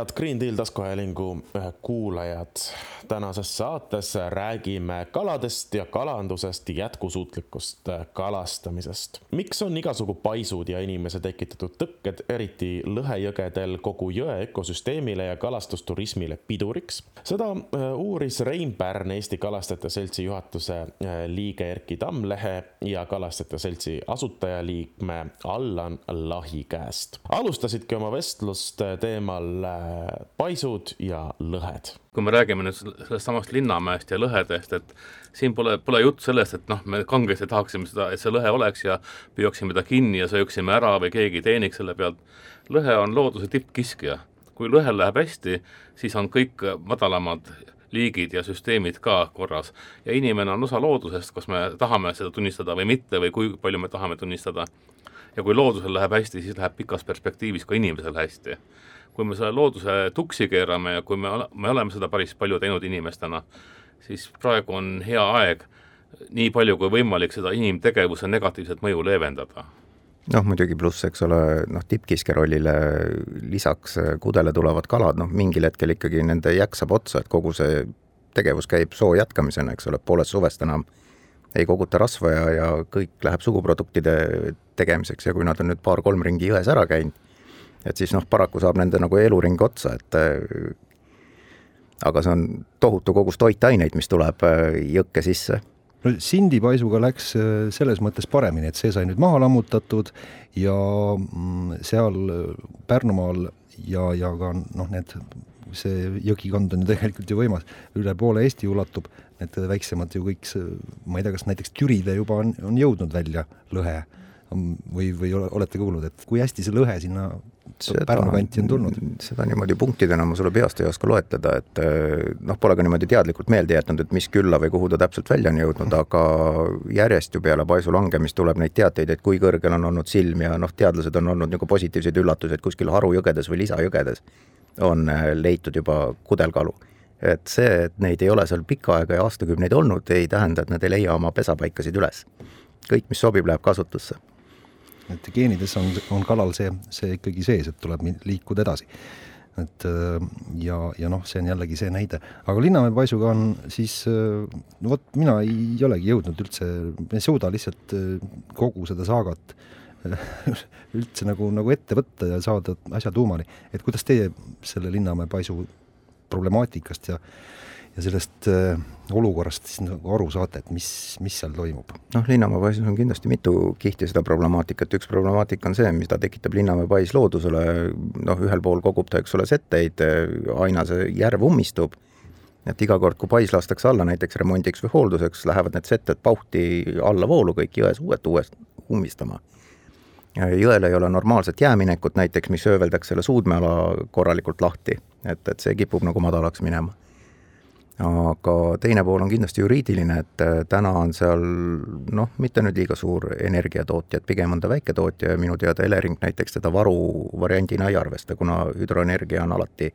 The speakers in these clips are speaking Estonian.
head Green Deal taskuhäälingu kuulajad. tänases saates räägime kaladest ja kalandusest, jätkusuutlikust kalastamisest. miks on igasugu paisud ja inimese tekitatud tõkked, eriti lõhejõgedel kogu jõe ökosüsteemile ja kalastusturismile piduriks? seda äh, uuris Rein Pärn, Eesti Kalastajate Seltsi juhatuse äh, liige Erki Tammlehe ja Kalastajate Seltsi asutajaliikme Allan Lahi käest. alustasidki oma vestlust teemal paisud ja lõhed. kui me räägime nüüd sellest samast Linnamäest ja lõhedest, et siin pole, pole jutt sellest, et noh, me kangesti tahaksime seda, et see lõhe oleks ja püüaksime ta kinni ja sööksime ära või keegi teeniks selle pealt. lõhe on looduse tippkiskja. kui lõhel läheb hästi, siis on kõik madalamad liigid ja süsteemid ka korras ja inimene on osa loodusest, kas me tahame seda tunnistada või mitte või kui palju me tahame tunnistada. ja kui loodusel läheb hästi, siis läheb pikas perspektiivis ka inimesel hästi kui me selle looduse tuksi keerame ja kui me, me oleme seda päris palju teinud inimestena, siis praegu on hea aeg nii palju kui võimalik seda inimtegevuse negatiivset mõju leevendada. Noh, muidugi pluss, eks ole, noh, tippkiske rollile lisaks kudele tulevad kalad, noh, mingil hetkel ikkagi nende jääk saab otsa, et kogu see tegevus käib soo jätkamisena, eks ole, poolest suvest enam ei koguta rasva ja, ja kõik läheb suguproduktide tegemiseks ja kui nad on nüüd paar-kolm ringi jões ära käinud, et siis noh, paraku saab nende nagu eluring otsa, et äh, aga see on tohutu kogus toitaineid, mis tuleb äh, jõkke sisse. No Sindi-Paisuga läks äh, selles mõttes paremini, et see sai nüüd maha lammutatud ja mm, seal Pärnumaal ja, ja ka noh, need, see jõgikond on ju tegelikult ju võimas, üle poole Eesti ulatub, need väiksemad ju kõik, ma ei tea, kas näiteks Türile juba on, on jõudnud välja lõhe. Või, või olete kuulnud, et kui hästi see lõhe sinna Pärnu kanti on tulnud? seda niimoodi punktidena ma sulle peast ei oska loetleda, et eh, noh, pole ka niimoodi teadlikult meelde jätnud, et mis külla või kuhu ta täpselt välja on jõudnud, aga järjest ju peale paisu langemist tuleb neid teateid, et kui kõrgel on olnud silm ja noh, teadlased on olnud nagu positiivseid üllatusi, et kuskil harujõgedes või lisajõgedes on eh, leitud juba kudelkalu et see, et neid ei ole seal pikka aega ja aastakümneid olnud, ei tähenda, et nad ei leia oma pesapaikasid üles. kõik, mis sobib, läheb kasutusse et geenides on, on kalal see, see ikkagi sees, et tuleb liikuda edasi. et äh, ja, ja noh, see on jällegi see näide, aga Linnamäe paisuga on siis, äh, no vot, mina ei olegi jõudnud üldse, ei suuda lihtsalt äh, kogu seda saagat üldse nagu, nagu ette võtta ja saada asja tuumani. et kuidas teie selle Linnamäe paisu problemaatikast ja ja sellest äh, olukorrast siis nagu aru saate, et mis, mis seal toimub? noh, Linnamäe paisus on kindlasti mitu kihti seda problemaatikat, üks problemaatika on see, mida tekitab Linnamäe pais loodusele, noh, ühel pool kogub ta, eks ole, setteid, aina see järv ummistub, et iga kord, kui pais lastakse alla näiteks remondiks või hoolduseks, lähevad need setted pauhti allavoolu kõik jões uued uuesti ummistama. Jõel ei ole normaalset jääminekut näiteks, mis ööveldaks selle suudmeala korralikult lahti, et, et see kipub nagu madalaks minema aga teine pool on kindlasti juriidiline, et äh, täna on seal noh, mitte nüüd liiga suur energiatootja, et pigem on ta väiketootja ja minu teada Elering näiteks teda varuvariandina ei arvesta, kuna hüdroenergia on alati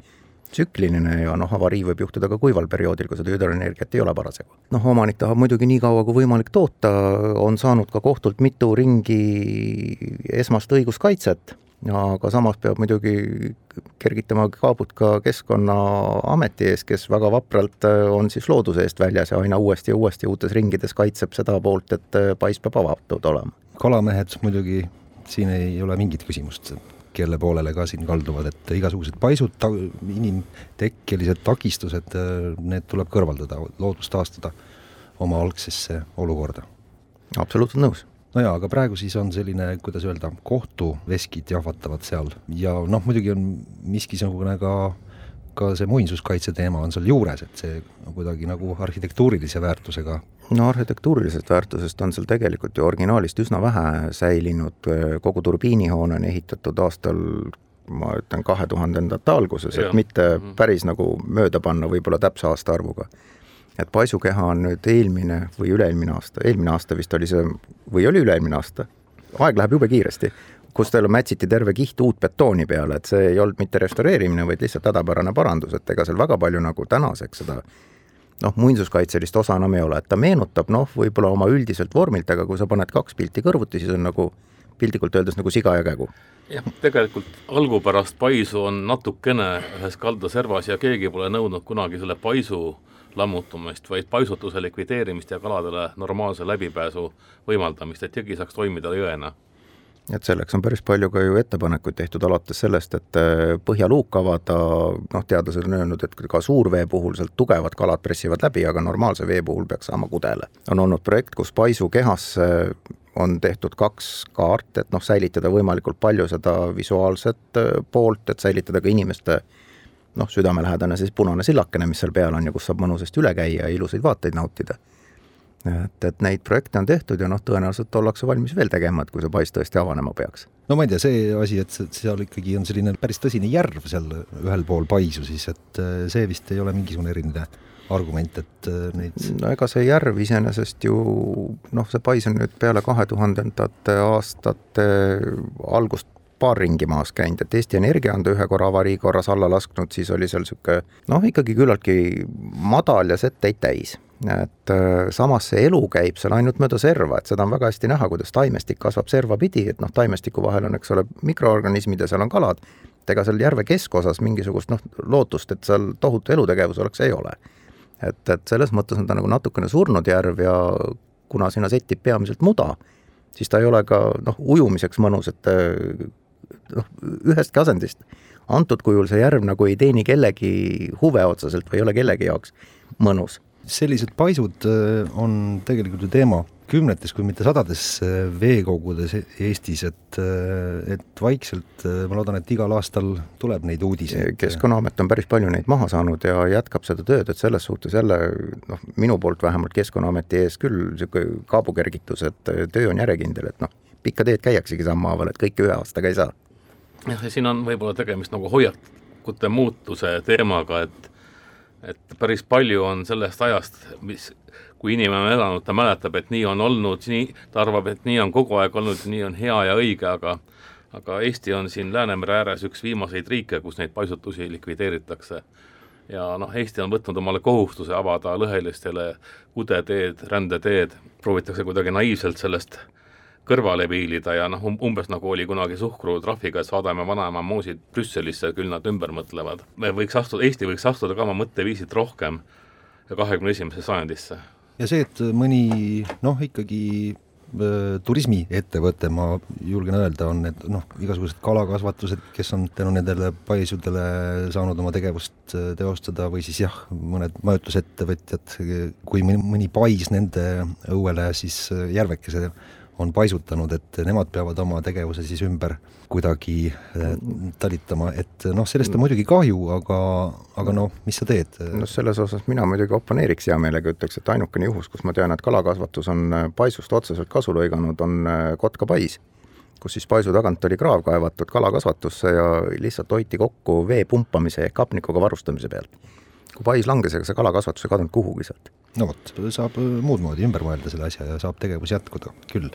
tsükliline ja noh, avarii võib juhtuda ka kuival perioodil, kui seda hüdroenergiat ei ole parasjagu. noh, omanik tahab muidugi nii kaua kui võimalik toota, on saanud ka kohtult mitu ringi esmast õiguskaitset aga samas peab muidugi kergitama kaabut ka Keskkonnaameti ees, kes väga vapralt äh, on siis looduse eest väljas ja aina uuesti ja uuesti uutes ringides kaitseb seda poolt, et äh, pais peab avatud olema. kalamehed muidugi, siin ei ole mingit küsimust, kelle poolele ka siin kalduvad, et igasugused paisud ta,, inimtekkelised takistused, äh, need tuleb kõrvaldada, loodus taastada oma algsesse olukorda. absoluutselt nõus no jaa, aga praegu siis on selline, kuidas öelda, kohtuveskid jahvatavad seal. Ja noh, muidugi on miskisugune ka ka see muinsuskaitse teema on seal juures, et see kuidagi nagu arhitektuurilise väärtusega. No arhitektuurilisest väärtusest on seal tegelikult ju originaalist üsna vähe säilinud, kogu turbiinihoone on ehitatud aastal ma ütlen, kahe tuhandendate alguses, et mitte mhm. päris nagu mööda panna võib-olla täpse aastaarvuga. Et paisukeha on nüüd eelmine või üle-eelmine aasta, eelmine aasta vist oli see, või oli üle-eelmine aasta? aeg läheb jube kiiresti kus teil mätsiti terve kiht uut betooni peale, et see ei olnud mitte restaureerimine, vaid lihtsalt hädapärane parandus, et ega seal väga palju nagu tänaseks seda noh, muinsuskaitselist osa enam ei ole, et ta meenutab noh, võib-olla oma üldiselt vormilt, aga kui sa paned kaks pilti kõrvuti, siis on nagu piltlikult öeldes nagu siga ja kägu. jah, tegelikult algupärast paisu on natukene ühes kaldaservas ja keegi pole nõudnud kunagi selle paisu lammutumist, vaid paisutuse likvideerimist ja kaladele normaalse läbipääsu võimaldamist, et jõgi saaks toimida jõena et selleks on päris palju ka ju ettepanekuid tehtud, alates sellest, et äh, põhjaluuk avada, noh, teadlased on öelnud, et ka suurvee puhul sealt tugevad kalad pressivad läbi, aga normaalse vee puhul peaks saama kudele. on olnud projekt, kus paisu kehasse on tehtud kaks kaart, et noh, säilitada võimalikult palju seda visuaalset äh, poolt, et säilitada ka inimeste noh, südamelähedane siis punane sillakene, mis seal peal on ja kus saab mõnusasti üle käia ja ilusaid vaateid nautida et, et neid projekte on tehtud ja noh, tõenäoliselt ollakse valmis veel tegema, et kui see pais tõesti avanema peaks. no ma ei tea, see asi, et seal ikkagi on selline päris tõsine järv seal ühel pool paisu siis, et äh, see vist ei ole mingisugune eriline argument, et äh, neid no ega see järv iseenesest ju noh, see pais on nüüd peale kahe tuhandendate aastate algust paar ringi maas käinud, et Eesti Energia on ta ühe korra avarii korras alla lasknud, siis oli seal niisugune noh, ikkagi küllaltki madal ja setteid täis et äh, samas see elu käib seal ainult mööda serva, et seda on väga hästi näha, kuidas taimestik kasvab serva pidi, et noh, taimestiku vahel on, eks ole, mikroorganismid ja seal on kalad, et ega seal järve keskosas mingisugust noh, lootust, et seal tohutu elutegevus oleks, ei ole. et, et selles mõttes on ta nagu natukene surnud järv ja kuna sinna settib peamiselt muda, siis ta ei ole ka noh, ujumiseks mõnus, et äh, noh, ühestki asendist. antud kujul see järv nagu ei teeni kellegi huve otseselt või ei ole kellegi jaoks mõnus sellised paisud äh, on tegelikult ju teema kümnetes, kui mitte sadades äh, veekogudes e-, Eestis, et, äh, et vaikselt ma loodan, et igal aastal tuleb neid uudiseid. keskkonnaamet on päris palju neid maha saanud ja jätkab seda tööd, et selles suhtes jälle noh, minu poolt vähemalt Keskkonnaameti ees küll niisugune kaabukergitus, et töö on järjekindel, et noh, pikka teed käiaksegi sammhaaval, et kõike ühe aastaga ei saa. jah, ja siin on võib-olla tegemist nagu hoiakute muutuse teemaga, et et päris palju on sellest ajast, mis, kui inimene on elanud, ta mäletab, et nii on olnud, nii, ta arvab, et nii on kogu aeg olnud, nii on hea ja õige, aga aga Eesti on siin Läänemere ääres üks viimaseid riike, kus neid paisutusi likvideeritakse. ja noh, Eesti on võtnud omale kohustuse avada lõhelistele kudeteed, rändeteed, proovitakse kuidagi naiivselt sellest kõrvale viilida ja noh, um-, umbes nagu oli kunagi suhkrutrahviga, et saadame vanaema moosid Brüsselisse, küll nad ümber mõtlevad. me võiks astuda, Eesti võiks astuda ka oma mõtteviisilt rohkem kahekümne esimesse sajandisse. ja see, et mõni noh, ikkagi äh, turismiettevõte, ma julgen öelda, on need noh, igasugused kalakasvatused, kes on tänu nendele paisudele saanud oma tegevust äh, teostada või siis jah, mõned majutusettevõtjad, kui mõni pais nende õuele siis äh, järvekese on paisutanud, et nemad peavad oma tegevuse siis ümber kuidagi eh, talitama, et noh, sellest on muidugi kahju, aga, aga noh, mis sa teed? no selles osas mina muidugi oponeeriks hea meelega, ütleks, et ainukene juhus, kus ma tean, et kalakasvatus on eh, paisust otseselt kasu lõiganud, on eh, kotkapais, kus siis paisu tagant oli kraav kaevatud kalakasvatusse ja lihtsalt hoiti kokku vee pumpamise ehk hapnikuga varustamise pealt. kui pais langes, ega see kalakasvatus ei kadunud kuhugi sealt no vot, saab äh, muud moodi ümber mõelda selle asja ja saab tegevus jätkuda küll.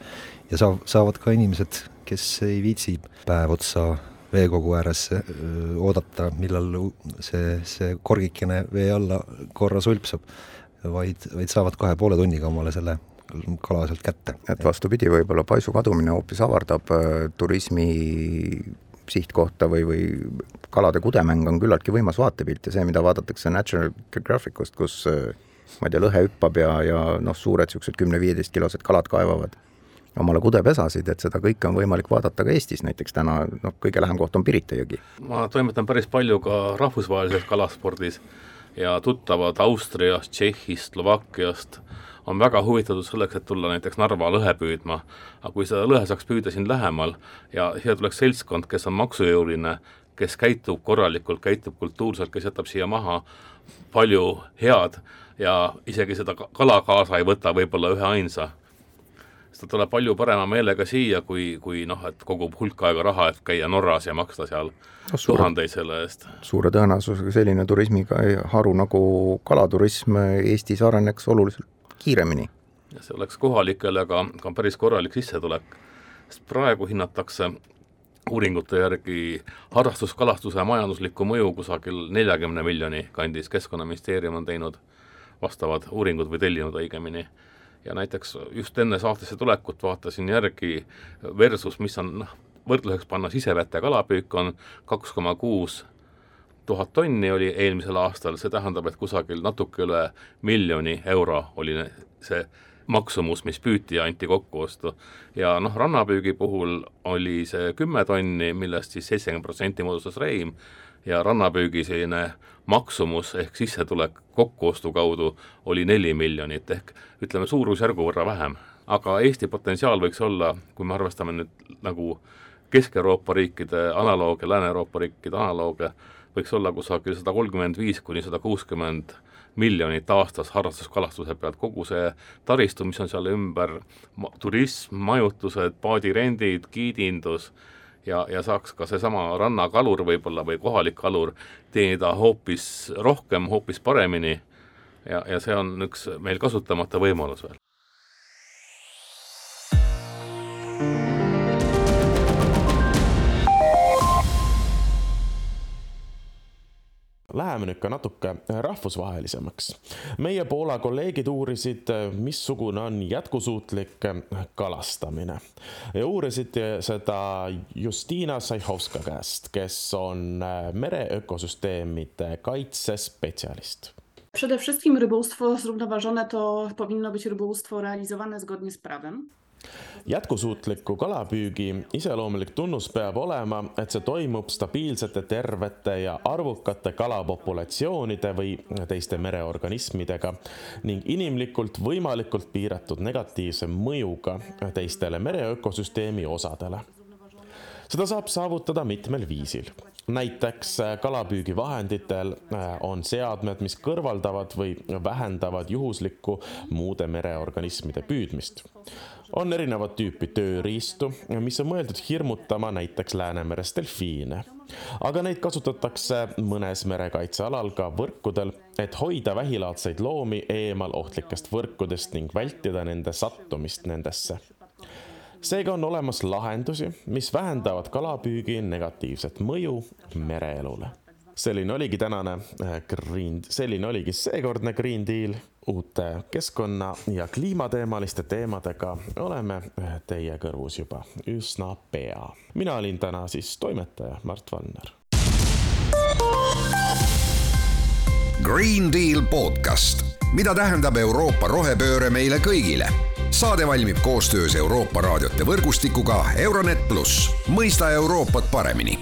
ja saab, saavad ka inimesed, kes ei viitsi päev otsa veekogu ääres öö, äh, oodata, millal see, see korgikene vee alla korra sulpsab, vaid, vaid saavad kahe poole tunniga omale selle kala sealt kätte. et vastupidi, võib-olla paisu kadumine hoopis avardab äh, turismi sihtkohta või, või kalade kudemäng on küllaltki võimas vaatepilt ja see, mida vaadatakse Natural Geographicust, kus ma ei tea, lõhe hüppab ja, ja noh, suured niisugused kümne-viieteist kilosed kalad kaevavad omale kudepesasid, et seda kõike on võimalik vaadata ka Eestis, näiteks täna noh, kõige lähem koht on Pirita jõgi. ma toimetan päris palju ka rahvusvahelises kalaspordis ja tuttavad Austriast, Tšehhist, Slovakkiast on väga huvitatud selleks, et tulla näiteks Narva lõhe püüdma. aga kui seda lõhe saaks püüda siin lähemal ja siia tuleks seltskond, kes on maksujõuline, kes käitub korralikult, käitub kultuurselt, kes jätab siia maha palju head ja isegi seda kala kaasa ei võta, võib-olla ühe ainsa. siis ta tuleb palju parema meelega siia, kui, kui noh, et kogub hulk aega raha, et käia Norras ja maksta seal no, suure, tuhandeid selle eest. suure tõenäosusega selline turismiga haru nagu kalaturism Eestis areneks oluliselt kiiremini. ja see oleks kohalikele ka, ka päris korralik sissetulek sest praegu hinnatakse uuringute järgi harrastuskalastuse majanduslikku mõju kusagil neljakümne miljoni kandis, Keskkonnaministeerium on teinud vastavad uuringud või tellinud õigemini. ja näiteks just enne saatesse tulekut vaatasin järgi versus, mis on noh, võrdluseks panna sisevete kalapüük on kaks koma kuus tuhat tonni oli eelmisel aastal, see tähendab, et kusagil natuke üle miljoni euro oli see maksumus, mis püüti ja anti kokku ostu. ja noh, rannapüügi puhul oli see kümme tonni, millest siis seitsekümmend protsenti moodustas reim ja rannapüügi selline maksumus ehk sissetulek kokkuostu kaudu oli neli miljonit ehk ütleme, suurusjärgu võrra vähem. aga Eesti potentsiaal võiks olla, kui me arvestame nüüd nagu Kesk-Euroopa riikide analoogia, Lääne-Euroopa riikide analoogia, võiks olla kusagil sada kolmkümmend viis kuni sada kuuskümmend miljonit aastas harrastuskalastuse pealt, kogu see taristu, mis on seal ümber, turism, majutused, paadirendid, giidindus, ja, ja saaks ka seesama rannakalur võib-olla või kohalik kalur teenida hoopis rohkem, hoopis paremini ja, ja see on üks meil kasutamata võimalus veel. Läheme nüüd ka natuke rahvusvahelisemaks. meie Poola kolleegid uurisid, missugune on jätkusuutlik kalastamine ja uurisid seda Justiina Sajhovska käest, kes on mereökosüsteemide kaitsespetsialist. Przede wszystkim rybołówstwo zrównoważone to powinno być rybołówstwo realizowane zgodnie z prawem jätkusuutliku kalapüügi iseloomulik tunnus peab olema, et see toimub stabiilsete, tervete ja arvukate kalapopulatsioonide või teiste mereorganismidega ning inimlikult võimalikult piiratud negatiivse mõjuga teistele mereökosüsteemi osadele. seda saab saavutada mitmel viisil näiteks kalapüügivahenditel on seadmed, mis kõrvaldavad või vähendavad juhuslikku muude mereorganismide püüdmist on erinevat tüüpi tööriistu, mis on mõeldud hirmutama näiteks Läänemeres delfiine. aga neid kasutatakse mõnes merekaitsealal ka võrkudel, et hoida vähilaadseid loomi eemal ohtlikest võrkudest ning vältida nende sattumist nendesse seega on olemas lahendusi, mis vähendavad kalapüügi negatiivset mõju mereelule. Selline oligi tänane äh, Green, selline oligi seekordne Green Deal uute keskkonna ja kliimateemaliste teemadega. Oleme teie kõrvus juba üsna pea. mina olin täna siis toimetaja Mart Valner. Green Deal podcast, mida tähendab Euroopa rohepööre meile kõigile? Saade valmib koostöös Euroopa raadiote võrgustikuga Euronet pluss, mõista Euroopat paremini